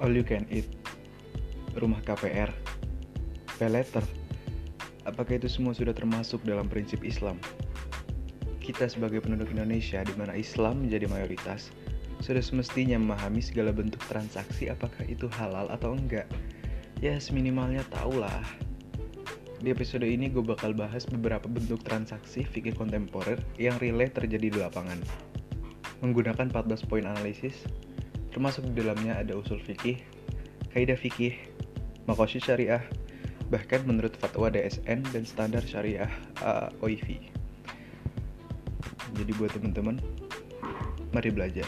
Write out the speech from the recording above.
all you can eat, rumah KPR, pay letter. Apakah itu semua sudah termasuk dalam prinsip Islam? Kita sebagai penduduk Indonesia di mana Islam menjadi mayoritas, sudah semestinya memahami segala bentuk transaksi apakah itu halal atau enggak. Ya seminimalnya tahulah. Di episode ini gue bakal bahas beberapa bentuk transaksi fikih kontemporer yang relate terjadi di lapangan. Menggunakan 14 poin analisis, termasuk di dalamnya ada usul fikih, kaidah fikih, makosid syariah, bahkan menurut fatwa DSN dan standar syariah uh, OIV. Jadi buat teman-teman, mari belajar.